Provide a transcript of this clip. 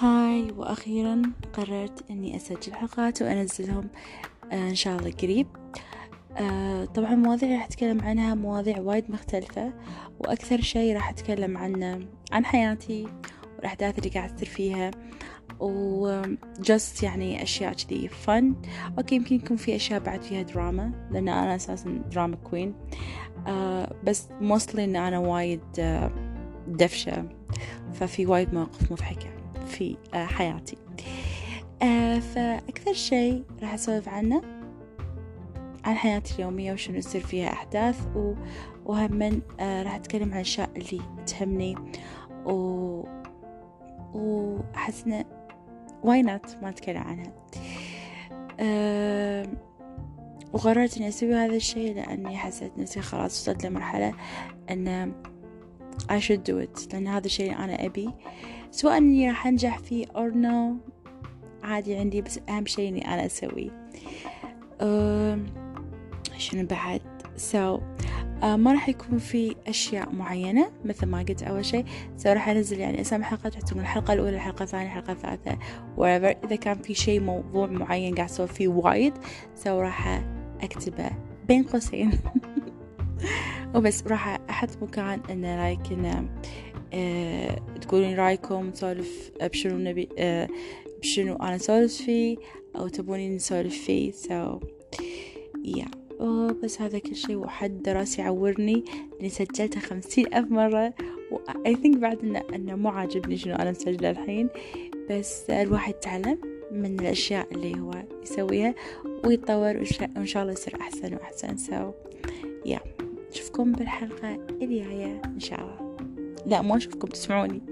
Hi وأخيرا قررت أني أسجل حلقات وأنزلهم آه، إن شاء الله قريب. آه، طبعا المواضيع راح أتكلم عنها مواضيع وايد مختلفة وأكثر شي راح أتكلم عن عن حياتي والأحداث اللي قاعد تصير فيها و just يعني أشياء كذي fun okay يمكن يكون في أشياء بعد فيها دراما لأن أنا أساسا drama queen آه بس موصلي إن أنا وايد آه دفشة ففي وايد مواقف مضحكة. في آه حياتي. آه فأكثر شيء راح أسولف عنه عن حياتي اليومية وشنو يصير فيها أحداث و... وهم آه راح أتكلم عن الأشياء اللي تهمني. و... وأحس إنه why not ما أتكلم عنها. أه وقررت إني أسوي هذا الشيء لأني حسيت نفسي خلاص وصلت لمرحلة أن I should do it. لأن هذا الشيء أنا أبي. سواء إني راح أنجح فيه or no عادي عندي بس أهم شيء إني أنا أسويه شنو بعد؟ So آه ما راح يكون في أشياء معينة مثل ما قلت أول شيء. so راح أنزل يعني أسامي حلقات راح تكون الحلقة الأولى الحلقة الثانية الحلقة الثالثة whatever. إذا كان في شيء موضوع معين قاعد أسولف فيه وايد so راح أكتبه بين قوسين. وبس راح أحط مكان إنه like إنه أه تقولون رأيكم نسولف بشنو نبي أه بشنو أنا أسولف فيه أو تبوني نسولف فيه. so so, yeah. أوه بس هذا كل شيء وحد راسي يعورني إني سجلتها خمسين ألف مرة و think بعد انه انه مو عاجبني شنو أنا مسجلة الحين. بس الواحد يتعلم من الأشياء اللي هو يسويها ويتطور وإن شاء الله يصير أحسن وأحسن. سو يا اشوفكم بالحلقة الجاية إن شاء الله. لا ما اشوفكم تسمعوني.